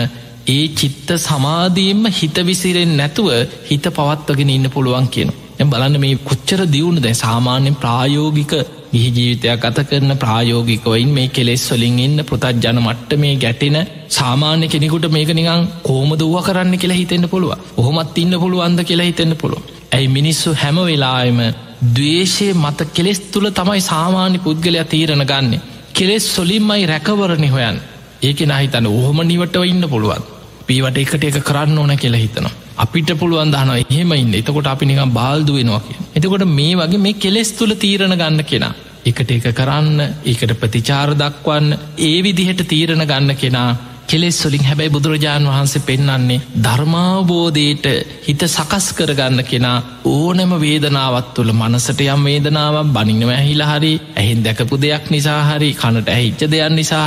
ඒ චිත්ත සමාධීම්ම හිත විසිරෙන් නැතුව හිත පවත්වගෙන ඉන්න පුළුවන් කියන. එ බලන්න මේ කොච්චර දියුණු දැ සාමාන්‍යෙන් ප්‍රායෝගික ගිහි ජීවිතයක් ගත කරන ප්‍රායෝගිකවයින් මේ කෙලෙස් වලින් ඉන්න පෘතත් ජන මට්ට මේ ගැටෙන සාමාන්‍ය කෙනෙකුට මේක නිකං කෝම දුව කරන්න කියලා හිතෙන්න්න පුළුව ඔහොමත් ඉන්න පුළුවන්ද කියලා හිතෙන්න්න පුළුව ඇයි මිනිස්සු හැම වෙලායම දවේශය මත කෙලෙස් තුළ තමයි සාමාන්‍ය පුද්ගලයා තීරණ ගන්න. කෙලෙස් සොලින්මයි රැකවරණි හොයන් ඒක නහිතන ඔහොම නිවටව ඉන්න පුළුවන්. පීවට එකට එක කරන්න ඕන කියලා හිතනවා. අපිට පුළුවන් දහන එහෙම ඉන්න. එතකොට අපි නිකම් බාල්දුවෙනවා කිය එතකොට මේ වගේ මේ කෙලෙස් තුළ තීරණ ගන්න කෙනා එකට එක කරන්න ඒකට ප්‍රතිචාර දක්වන්න ඒ විදිහට තීරණ ගන්න කෙනා කෙලෙස් වලින් හැබැයි බුදුරජාණන් වහන්සේ පෙන්නන්නේ ධර්මාවබෝධයට හිත සකස් කරගන්න කෙනා ඕනෑම වේදනාවත් තුළ මනසට යම් වේදනාවක් බනිනව ඇහිලා හරි ඇහෙන් දැකපු දෙයක් නිසා හරි කනට ඇහිච්ච දෙයක් නිසා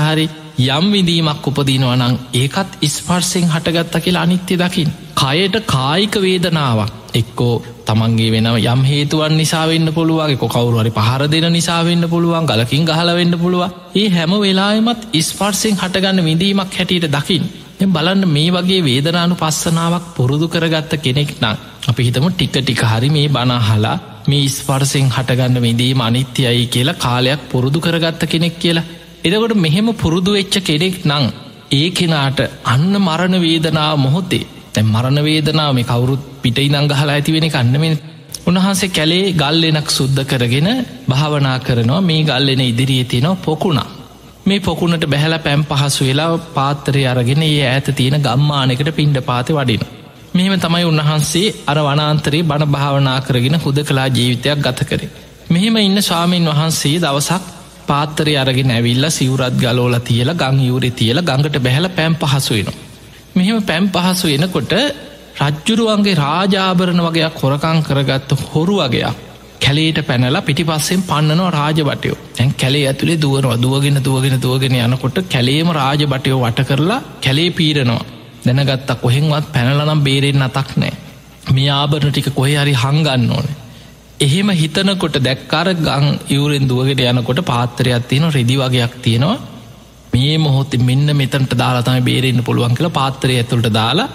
හරි යම් විදීමක් උපදිනවනං ඒකත් ඉස්පර්සෙන් හටගත්ත කියලා අනිත්‍ය දකිින්. කයට කායික වේදනාවක් එක්කෝ තමන්ගේ වෙන යම් හේතුවන් නිසාවෙන්න පුළුවන්ගේ කොකවරුහරි පහර දෙන නිසාවෙන්න පුළුවන් ගලකින් ගහලවෙන්න පුළුව ඒ හැම වෙලාමත් ඉස්පර්සෙන් හටගන්න විඳීමක් හැටියට දකිින්. බලන්න මේ වගේ වේදනානු පස්සනාවක් පුරුදු කරගත්ත කෙනෙක් නම් අපි හිතම ටික ටික හරි මේ බනාහලා මේ ස්පර්සෙන් හටගන්න විඳීම අනිත්‍යයි කියලා කාලයක් පුරුදු කරගත්ත කෙනෙක් කියලා එදකොට මෙහෙම පුරුදු වෙච්ච කෙනෙක් නං ඒ කෙනාට අන්න මරණ වේදනාව මොහොතේ තැ මරණ වේදනාව මේ කවුරුත් පිටයි නංගහලා ඇතිවෙන කන්නමෙන උන්වහන්සේ කැලේ ගල්ලෙනක් සුද්ධ කරගෙන භාවනා කරනවා මේ ගල්ලෙන ඉදිරියේ තියෙනවා පොකුණා මේ පොකුණට බැහල පැම් පහසු වෙලා පාත්තරය අරගෙන ඒ ඇත තියෙන ගම්මානකට පින්ඩ පාති වඩින. මෙහෙම තමයි උන්වහන්සේ අර වනාන්තරයේ බණ භාවනා කරගෙන හුද කලා ජීවිතයක් ගත කරේ. මෙහෙම ඉන්න ස්වාමීන් වහන්සේ දවසක් පාත්තරය අරගෙන ඇවිල්ල සිවරත් ගලෝල තියල ගං යුරි තියල ගඟට බැහල පැම් පහසුවෙන. මෙහෙම පැම් පහසු එනකොට රජ්ජුරුවන්ගේ රාජාභරණ වගේ කොරකං කරගත්ත හොරු වගේයක් කැලේට පැනලා පිටි පස්සෙන් පන්නනවා රාජබටයෝ. ඇන් කැලේ ඇතුළේ දුවනවා. දුවගෙන දුවගෙන දුවගෙන යනකොට කැලේම රාජබටයෝ වට කරලා කැලේ පීරනවා. දැනගත්තා කොහෙන්වත් පැනලනම් බේරෙන් අතක් නෑ මේ ආභරණ ටික කොහෙ හරි හංගන්න ඕනේ. එහෙම හිතනකොට දැක්කාර ගං ඉවරෙන් දුවගෙන යනකොට පාත්තරයක් තියෙන රෙදි වගේයක් තියෙනවා. මේ මොහොත්තේ මෙන්න මෙතන්ට දාලාතම බේරෙන්න්න පුළුවන් කියලා පාත්තරය ඇතුළට දාලා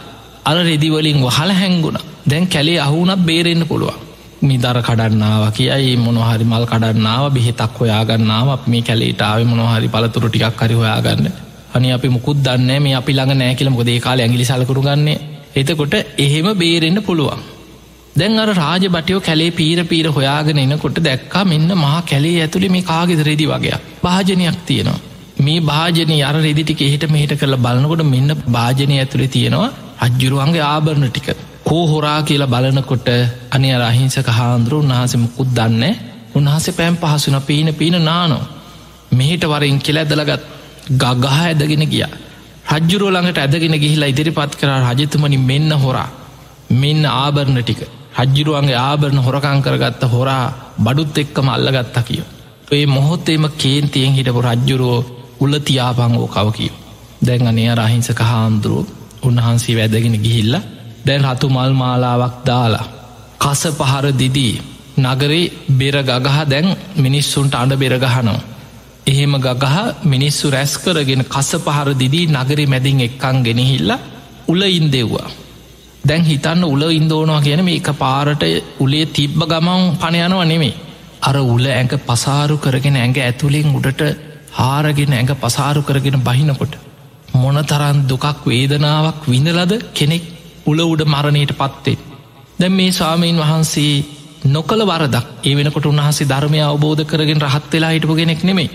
අර රෙදිවලින් වහල හැංගුණ. දැන් කැලේ අහුනත් බේරෙන්න්න පුළුවන්. මිදර කඩන්නාව කියයි මොනොහරි මල් කඩන්නාව බෙහෙතක් හොයාගන්නාව මේ කැලේටාව මොනොහරි පලතුරු ටිකක් හරි හොයාගන්න. අනි අපි මුකුත් දන්න මේ අපි ළඟ නෑකිලම දේ කාල ඇගිලි සලකරු ගන්නේ. එතකොට එහෙම බේරෙන්න්න පුළුවන්. දැන් අර රාජ බටයෝ කැලේ පීර පීර හොයාගෙන එනකොට දැක්කා මෙන්න මහා කැලේ ඇතුළි මේ කාගෙද රෙදි වගේ භාජනයක් තියෙනවා. මේ භාජනය අර රෙදිටික එහෙට මෙහිට කරල බලනකොට මෙන්න භාජනය ඇතුළේ තියෙනවා අජ්ජුරුවන්ගේ ආභරණ ටික. කෝ හොරා කියලා බලනකොට අනි අරහිංසක හාන්දුරු උන්හසමකුත් දන්න උන්හසේ පැම් පහසුන පීන පීන නානෝ මෙහිට වරින් කෙල ඇදලගත් ගගහ ඇදගෙන ගිය. රජ්ජුරුව ළඟට ඇදගෙන ගිහිලා ඉදිරිපත් කර රජතුමනි මෙන්න හොරා. මෙන්න ආභරණ ටික. රජ්ජුරුවන්ගේ ආභරණ හොරකං කරගත්ත හොරා බඩුත් එක්කම අල්ලගත්තා කිය. ඒ මොහොත්තේම කේන්තියෙන් හිටපු රජ්ජුරුවෝ උල තියාපංගෝ කව කිය. දැන් අනය රහිංසක හාන්දුරුව උන්වහන්සේ වැදගෙන ගිහිල්ල දැන් රතු මල් මාලාවක් දාලා. කස පහර දිදී නගරේ බෙර ගගහ දැන් මිනිස්සුන්ට අඩ බෙරගහනවා. එහෙම ගගහ මිනිස්සු රැස් කරගෙන කස පහර දිදී නගරි මැදින් එක්කං ගෙනහිල්ල උල ඉන්දෙව්වා. දැන් හිතන්න උල ඉන්දෝනවා කියන මේ එක පාරට උලේ තිබ්බ ගමන් පණයනවා නෙමේ අර උල ඇඟ පසාරු කරගෙන ඇඟ ඇතුළෙන් උඩට හාරගෙන ඇඟ පසාරු කරගෙන බහිනකොට මොන තරන් දුකක් වේදනාවක් විඳලද කෙනෙක් උල උඩ මරණයට පත්තේ දැම් මේ ස්වාමීන් වහන්සේ නොකළ වරදක් ඒ වෙනකොට උන්හන්සේ ධර්මය අවබෝධ කරගෙන රහත් වෙලා හිටපු ගෙනෙක් නෙමේ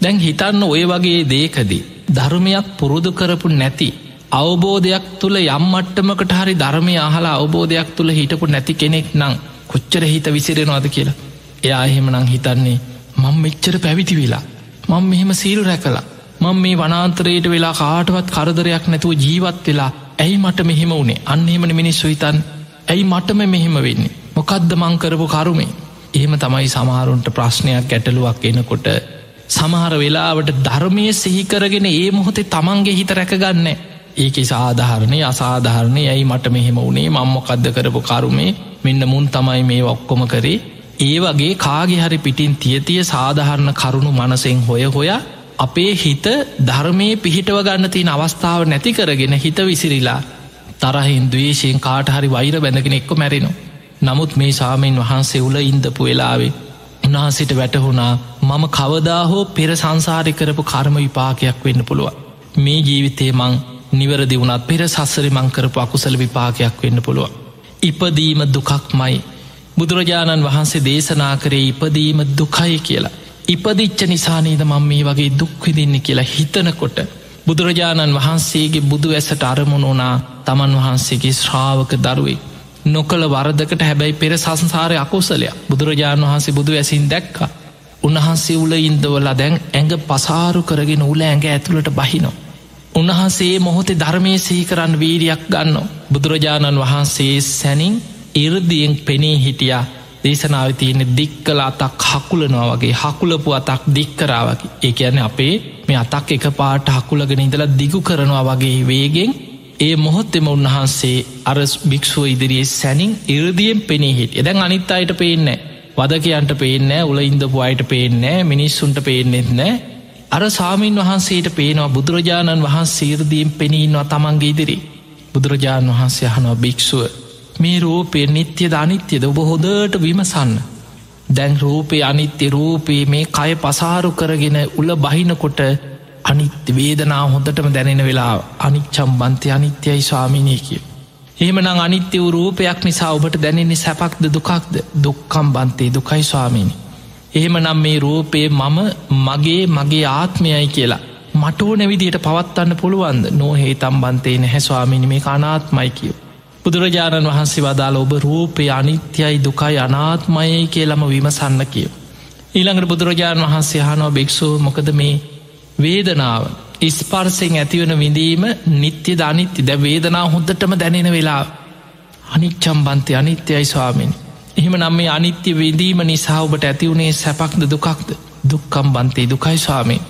දැන් හිතන්න ඔය වගේ දේකදී ධර්මයක් පුරුදු කරපු නැති අවබෝධයක් තුළ යම්මට්ටමකට හරි ධර්මය අහලා අවබෝධයක් තුළ හිටපු නැති කෙනෙක් නං කොච්චර හිත විසිරෙනවාද කියලා. එයා එහෙමනං හිතන්නේ මං මෙච්චර පැවිති වෙලා මං මෙහෙම සීරු රැකලා මං මේ වනාන්තරයට වෙලා කාටවත් කරදරයක් නැතුව ජීවත් වෙලා ඇයි මට මෙහෙම වුණේ අන්නෙමන මිනිස්සු හිතන් ඇයි මටම මෙහෙම වෙන්නේ? මොකක්ද මං කරපු කරුමේ? එහෙම තමයි සමහරුන්ට ප්‍රශ්නයක් ගැටලුවක් එනකොට සමහර වෙලාවට ධර්මය සිහිකරගෙන ඒ මොහොතේ තමන්ගේ හිත රැකගන්න. ඒක සාධහරණය අසාධහරණය ඇයි මට මෙහෙම වුණේ මංමොකක්ද කරපු කරුමේ මෙන්න මුන් තමයි මේ ඔක්කොම කරේ ඒ වගේ කාගෙ හරි පිටින් තියතිය සාධහරණ කරුණු මනසෙන් හොය හොයා අපේ හිත ධර්මය පිහිටව ගන්න තියන අවස්ථාව නැති කරගෙන හිත විසිරිලා තරහින් දවේශයෙන් කාට හරි වෛර බැඳගෙන එක්ක මැරෙනවා. නමුත් මේ සාමීන් වහන්සේ උල ඉන්දපු වෙලාවේ උන්හන්සිට වැටහුණා මම කවදා හෝ පෙර සංසාරය කරපු කර්ම විපාකයක් වෙන්න පුළුවන්. මේ ජීවිතේ මං නිවරදි වුණත් පෙර සස්සරි මංකරපු අකුසල විපාකයක් වෙන්න පුළුවන්. ඉපදීම දුකක්මයි බුදුරජාණන් වහන්සේ දේශනා කරේ ඉපදීම දුකයි කියලා. ඉපදිච්ච නිසානේද මං මේ වගේ දුක්විදින්න කියලා හිතනකොට බුදුරජාණන් වහන්සේගේ බුදු ඇසට අරමුණුනා තමන් වහන්සේගේ ශ්‍රාවක දරුවෙක්. නොකළ වරදකට හැබැයි පෙර සංසාරය අකුසලයක් බුදුරජාණන් වහන්සේ බුදු ඇසින් දැක්ක. උන්වහන්සේ උල ඉන්දවලා දැන් ඇඟ පසාරු කරගෙන උල ඇඟ ඇතුළට බහිනෝ. උන්වහන්සේ මොහොතේ ධර්මය සීකරන්න වීරියක් ගන්න බුදුරජාණන් වහන්සේ සැනින් ඉරදියෙන් පෙනී හිටියා. දේශනාව තියෙන්නේ දික්කල අතක් හකුලනවා වගේ හකුලපු අතක් දික්කරාවකි ඒ ඇන අපේ මේ අතක් එක පාට හකුලගෙන ඉඳලා දිගු කරනවා වගේ වේගෙන් ඒ මොහොත්තෙම උන්වහන්සේ අර භික්ෂුව ඉදිරියේ සැනින් ඉරදියෙන් පෙනී හිට එදැන් අනිත් අයට පේන්නේ වදකයන්ට පේනෑ උල ඉඳපු අයට පේනෑ මිනිස්සුන්ට පේනෙත් නෑ අර සාමීන් වහන්සේට පේනවා බුදුරජාණන් වහන්සේ ඉරදීම් පෙනීන්වා තමන්ගේ ඉදිරි බුදුරජාණන් වහන්සේ අහනවා භික්ෂුව මේ රූපය නිත්‍යද අනිත්‍යද? ඔබ හොදට විමසන්න. දැන් රූපය අනිත්‍ය රූපයේ මේ කය පසාරු කරගෙන උල බහිනකොට අනිත්‍ය වේදනා හොඳටම දැනෙන වෙලා අනිච්චම් බන්තය අනිත්‍යයි ස්වාමිනය කිය. එහෙමනං අනිත්‍ය වූ රූපයක් නිසා ඔබට දැනෙන්නේ සැපක්ද දුකක්ද? දුක්කම් බන්තේ දුකයි ස්වාමිනි. එහෙම නම් මේ රූපයේ මම මගේ මගේ ආත්මයයි කියලා මටෝ නැවිදියට පවත්වන්න පුළුවන්ද නොහේ තම්බන්තේ නැහැස්වාමිනි මේ අනාත්මයි කියෝ. බුදුරජාණන් වහන්සේ වදාළ ඔබ රූපය අනිත්‍යයි දුකයි අනාත්මයයි කියලම විමසන්න කියෝ. ඊළඟට බුදුරජාණන් වහන්සේ හනෝ භික්‍ෂූ මොකද මේ වේදනාව ඉස්පර්සෙන් ඇතිවන විඳීම නිත්‍ය ධනිත්‍ය ද වේදනා හොද්දටම දැනෙන වෙලා අනිච්චම්බන්තය අනිත්‍යයි ස්වාමිනි. එහෙම නම් මේ අනිත්‍ය විඳීම නිසා ඔබට ඇතිවුණේ සැපක්ද දුකක්ද දුක්කම් බන්තේ දුකයි ස්වාමී.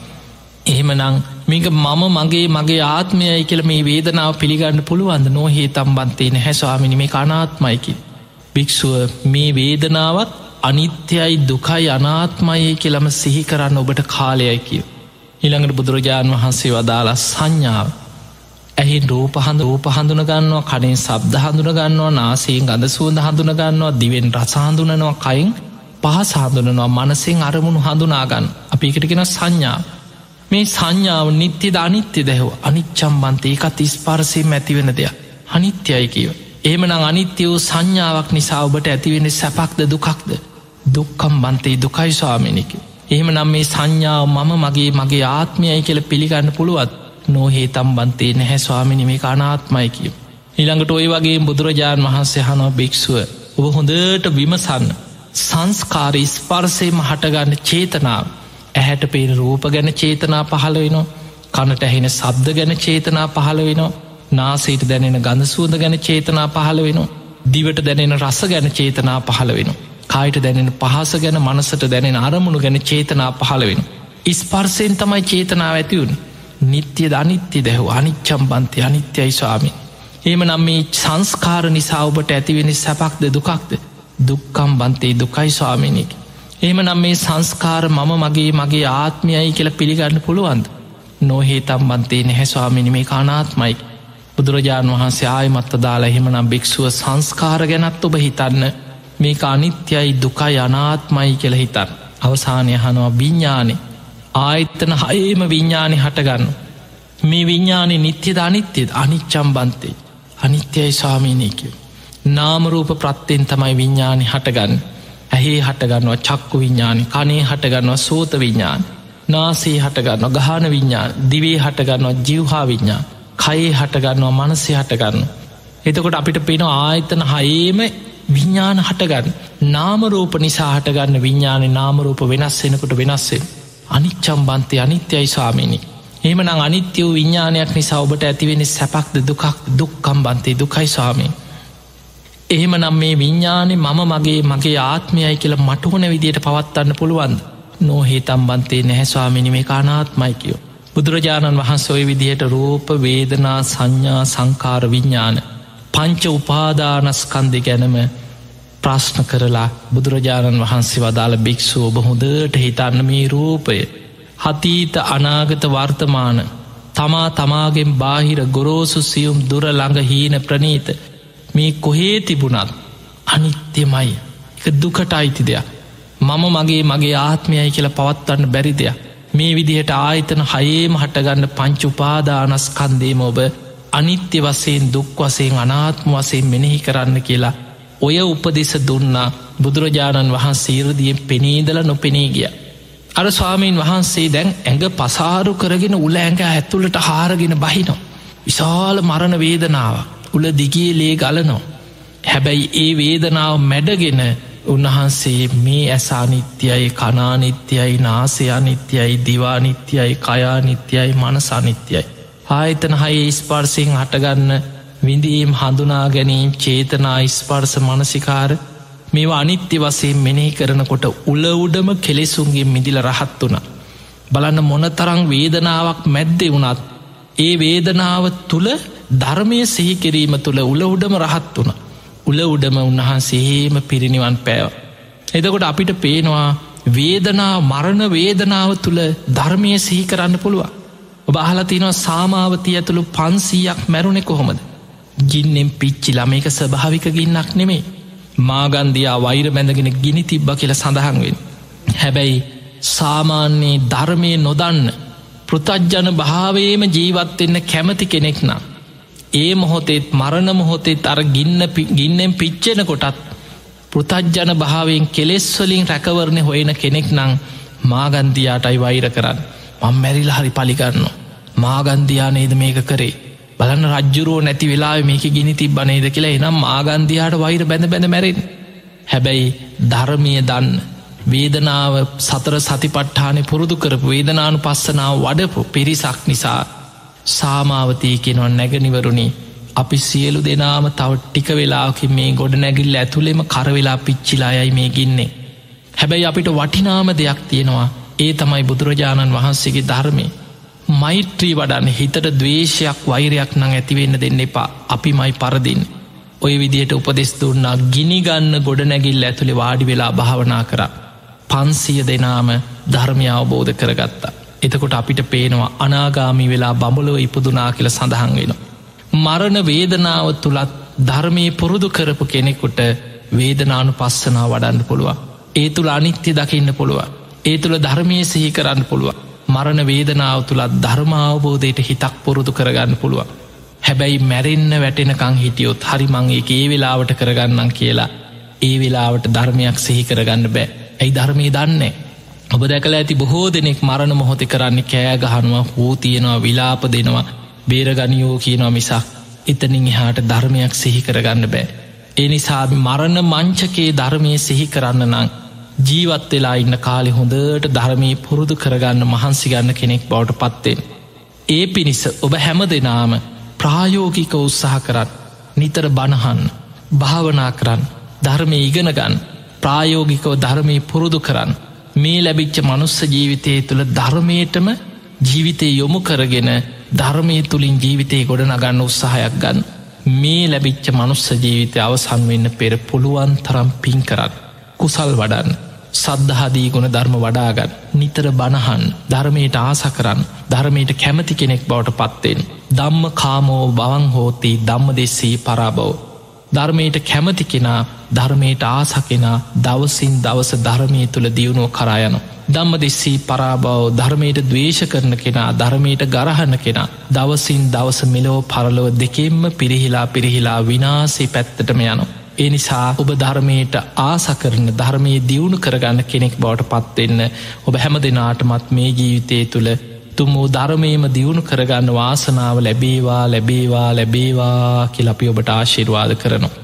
එහෙම නං මේක මම මගේ මගේ ආත්මයයි කියල මේ වේදනාව පිළිගන්න පුළුවන්ද නොහේ තම්බන්තේ නැහැ ස්වාමිනි මේ අනාත්මයිකි. භික්‍ෂුව මේ වේදනාවත් අනිත්‍යයි දුකයි අනාත්මයේ කියලම සිහි කරන්න ඔබට කාලයයි කිය. ඉළඟට බුදුරජාණන් වහන්සේ වදාලා සංඥාව ඇහි රූපහඳ රූප හඳුනගන්නවා කනේ සබ්ද හඳුනගන්නවා නාසයෙන් ගඳ සුවඳ හඳුනගන්නවා දිවෙන් රසාහඳුනනවා කයින් පහ සාඳුනනවා මනසිෙන් අරමුණු හඳුනාගන්න අපිකටගෙන සංඥා. මේ සංඥාව නිත්‍ය ධනිත්‍ය දැහව අනිච්චම්බන්තේ එකත් ඉස්පරසයෙන් ඇතිවෙන දෙයක්. අනිත්‍යයි කියව. ඒමනං අනිත්‍ය වූ සංඥාවක් නිසා ඔබට ඇතිවෙන සැපක්ද දුකක්ද? දුක්කම් බන්තේ. දුකයි ස්වාමිනික එහෙම නම් මේ සංඥාව මම මගේ මගේ ආත්මයයි කියල පිළිගන්න පුළුවත් නොහේ තම්බන්තේ නැහැ ස්වාමිනි මේ අනාත්මයි කිය. ඉළඟට ඔය වගේ බුදුරජාණන් වහන්සේ හනෝ භික්‍ෂුව ඔබ හොඳට විමසන්න. සංස්කාර ස්පර්සයම හටගන්න චේතනාව ඇහැට පේන රූප ගැන චේතනා පහළ වෙනවා කනට ඇහෙන සබ්ද ගැන චේතනා පහළ වෙනවා නාසේට දැනෙන ගඳසූද ගැන චේතනා පහළ වෙනවා දිවට දැනෙන රස ගැන චේතනා පහළ වෙන. කායිට දැනෙන පහස ගැන මනසට දැනෙන අරමුණු ගැන චේතනා පහළ වෙන. ඉස්පර්සයෙන් තමයි චේතනාව ඇතිවුණ නිත්‍ය අනිත්‍ය දැහු අනිච්චම් බන්තය අනිත්‍යයි ස්වාමින්. ඒම නම් මේ සංස්කාර නිසා ඔබට ඇතිවෙන සැපක්ද දුකක්ද දුක්කම් බන්තේ දුකයි ස්වාමිනික. ඒම නම් මේ සංස්කාර මම මගේ මගේ ආත්මයයි කියල පිළිගන්න පුළුවන්ද. නොහේ තම් බන්තේ නැහැ ස්වාමිනි මේ අනාත්මයි. බුදුරජාණන් වහන්සේ ආයමත්ත දාලා එහෙමනම් භික්‍ෂුව සංස්කාර ගැනත් ඔබ හිතන්න මේක අනිත්‍යයි දුකයි අනාත්මයි කියල හිතන්. අවසානය හනවා විඤ්ඥානේ ආයත්තන හයේම විඤ්ඥානි හටගන්න. මේ විඤ්ඥානය නිත්‍යද අනිත්‍යද අනිච්චම් බන්තේ අනිත්‍යයි ස්වාමීනයකව. නාමරූප ප්‍රත්තිෙන් තමයි විඤ්ඥානි හටගන්න. ඇහේ හටගන්නවා චක්කු විඤ්ඥානි කනේ හටගන්නවා සෝත විඤ්ඥාන්. නාසේ හටගන්න ගහන විඤ්ඥාන් දිවේ හටගන්නවා ජිව්හා විඤ්ඥා කයේ හටගන්නවා මනසේ හටගන්න. එතකොට අපිට පෙන ආයතන හයේම විඤ්ඥාන හටගන්න නාමරූප නිසා හටගන්න විඤ්ඥාන නාමරූප වෙනස් වෙනකොට වෙනස්සේ. අනිච්චම් බන්තය අනිත්‍යයි ස්වාමිනි. එමනං අනිත්‍ය වූ විඤ්ඥානයක් නිසා ඔබට ඇතිවෙන සැපක්ද දුකක් දුක්කම් බන්තේ දුකයි ස්වාමී. එහෙම නම් මේ විඤ්ඥානෙ මම මගේ මගේ ආත්මයයි කියල මටහොන විදියට පවත්වන්න පුළුවන්ද. නොහේ තම්බන්තේ නැහැස්වාමිනි මේ කානාත්මයිකයෝ. බුදුරජාණන් වහන්සොය විදිහට රූප වේදනා සංඥා සංකාර විඤ්ඥාන පංච උපාදානස්කන්දෙ ගැනම ප්‍රශ්න කරලා බුදුරජාණන් වහන්සේ වදාළ භික්‍ෂූ ඔබ හොඳට හිතන්න මේ රූපය. හතීත අනාගත වර්තමාන තමා තමාගෙන් බාහිර ගොරෝසු සියුම් දුර ළඟ හීන ප්‍රනීත මේ කොහේ තිබුණත් අනිත්‍යමයි. එක දුකට අයිති දෙයක්. මම මගේ මගේ ආත්මයයි කියලා පවත්වන්න බැරි දෙයක්. මේ විදිහට ආයතන හයේම හටගන්න පංචුපාදානස්කන්දේම ඔබ අනිත්‍ය වසයෙන් දුක් වසයෙන් අනාත්ම වසයෙන් මෙනෙහි කරන්න කියලා ඔය උපදෙස දුන්නා බුදුරජාණන් වහන්සේ ඉරදියෙන් පෙනීදල නොපෙනී ගිය. අර ස්වාමීන් වහන්සේ දැන් ඇඟ පසාරු කරගෙන උල ඇඟ ඇතුළට හාරගෙන බහිනෝ. විශාල මරණ වේදනාව උල දිගේ ලේ ගලනෝ. හැබැයි ඒ වේදනාව මැඩගෙන උන්වහන්සේ මේ ඇසානිත්‍යයි කනානිත්‍යයි නාසයානිත්‍යයි දිවානිත්‍යයි කයානිත්‍යයි මනසානිත්‍යයි. ආයතන හයේ ස්පර්සිං හටගන්න විඳීම් හඳුනා ගැනීම් චේතනා ස්පර්ස මනසිකාර මේවා අනිත්‍ය වසයෙන් මෙනෙහි කරනකොට උල උඩම කෙලෙසුන්ගේ මිදිල රහත් වුණ. බලන්න මොනතරං වේදනාවක් මැද්දෙ වුණත් ඒ වේදනාව තුළ ධර්මය සිහිකිරීම තුළ උල උඩම රහත් වුණ. උල උඩම උන්වහන්සේහේම පිරිනිවන් පෑව. එදකොට අපිට පේනවා වේදනා මරණ වේදනාව තුළ ධර්මය සිහි කරන්න පුළුව. ඔබ අහලතිනවා සාමාවතිය ඇතුළු පන්සීයක් මැරුණෙ කොහොමද. ගින්නෙන් පිච්චිලා මේක ස්භාවික ගින්නක් නෙමේ. මාගන්දයා වෛර බැඳගෙන ගිනි තිබ්බ කියල සඳහන්වෙන් හැබැයි සාමාන්‍යයේ ධර්මය නොදන්න පෘතජ්ජන භාවේම ජීවත්වෙන්න කැමති කෙනෙක්නම් ඒ මොහොතෙත් මරණ මොහොතෙත් අර ගින්න ගින්නෙන් පිච්චෙන කොටත් පෘතජ්ජන භාවෙන් කෙලෙස්වලින් රැකවරණය හොයන කෙනෙක් නං මාගන්දයාටයි වෛර කරන්න. මං මැරිල හරි පලිගන්න මාගන්දයා නේද මේක කරේ? බලන්න රජ්ජුරුව නැති වෙලා මේක ගිනි තිබ්බනේද කියලා එනම් ආගන්දයාට වෛර බැඳ බැඳ මැරෙන් හැබැයි ධර්මය දන්න වේදනාව සතර සතිපට්ඨානය පුරුදු කරපු වේදනානු පස්සනාව වඩපු පිරිසක් නිසා සාමාවතී කෙනවන් නැගනිවරුණි අපි සියලු දෙනාම තව ටික වෙලාකින් මේ ගොඩ නැගිල්ල ඇතුළෙම කරවෙලා පිච්චිලායයි මේ ගින්නේ. හැබැයි අපිට වටිනාම දෙයක් තියෙනවා ඒ තමයි බුදුරජාණන් වහන්සේගේ ධර්මය. මෛත්‍රී වඩන්න හිතට දවේශයක් වෛරයක් නං ඇතිවෙන්න දෙන්න එපා අපි මයි පරදින්. ඔය විදියට උපදෙස් දුන්නා ගිනිගන්න ගොඩනැගිල් ඇතුළි වාඩි වෙලා භාවනා කර. පන්සිය දෙනාම ධර්මය අවබෝධ කරගත්තා. එතකොට අපිට පේනවා අනාගාමි වෙලා බඹලෝ ඉපදුනා කියල සඳහන් වෙනවා. මරණ වේදනාව තුළත් ධර්මය පුරුදු කරපු කෙනෙකුට වේදනානු පස්සනා වඩන්න පුළුවන්. ඒ තුළ අනිත්‍ය දකින්න පුළුව. ඒ තුළ ධර්මය සිහි කරන්න පුළුව. මරණ වේදනාව තුළත් ධර්මාවබෝධයට හිතක් පුරුදු කරගන්න පුළුවන්. හැබැයි මැරෙන්න්න වැටෙනකං හිටියොත් හරි මංගේ ඒ වෙලාවට කරගන්නම් කියලා ඒ වෙලාවට ධර්මයක් සිහි කරගන්න බෑ ඇයි ධර්මය දන්නේ. ඔබ දැකල ඇති බොහෝ දෙනෙක් මරණ මොහොතෙ කරන්නේ කෑගහනුව හෝ තියෙනවා විලාප දෙනවා බේරගනියෝ කියනවා මිසක් එතනින් එහාට ධර්මයක් සිහි කරගන්න බෑ. ඒ නිසා මරණ මංචකේ ධර්මය සිහි කරන්න නං ජීවත් වෙලා ඉන්න කාලෙ හොඳට ධර්මී පුරුදු කරගන්න මහන්සිගන්න කෙනෙක් බවට පත්තෙන්. ඒ පිණිස ඔබ හැම දෙනාම ප්‍රායෝගික උත්සාහ කරන්න නිතර බණහන් භාවනා කරන්න ධර්මය ඉගෙනගන්න ප්‍රායෝගිකව ධර්මී පුරුදු කරන්න මේ ලැබිච්ච මනුස්ස ජීවිතය තුළ ධර්මයටම ජීවිතය යොමු කරගෙන ධර්මය තුළින් ජීවිතය ගොඩ නගන්න උත්සාහයක් ගන්න මේ ලැබිච්ච මනුස්ස ජීවිතය අවසන් වෙන්න පෙර පුළුවන් තරම් පින් කරන්න කුසල් වඩන්න සද්ධහදී ගුණ ධර්ම වඩාගත් නිතර බණහන් ධර්මයට ආස කරන්න ධර්මයට කැමති කෙනෙක් බවට පත්වෙන්. දම්ම කාමෝ බවන් හෝති දම්ම දෙෙස්සේ පරාබව ධර්මයට කැමති කෙනා ධර්මයට ආසකෙනා දවසින් දවස ධර්මය තුළ දියුණුව කරායන දම්ම දෙෙස්සී පරාබව ධර්මයට දවේශ කරන කෙනා ධර්මයට ගරහන්න කෙනා දවසින් දවස මෙලෝ පරලොව දෙකෙන්ම පිරිහිලා පිරිහිලා විනාසේ පැත්තටම යනවා ඒ නිසා ඔබ ධර්මයට ආසකරන ධර්මය දියුණු කරගන්න කෙනෙක් බවට පත්වෙන්න ඔබ හැම දෙනාටමත් මේ ජීවිතය තුළ තුම්මූ ධර්මයම දියුණු කරගන්න වාසනාව ලැබේවා ලැබේවා ලැබේවා කියලපි ඔබට ආශිර්වාද කරනවා.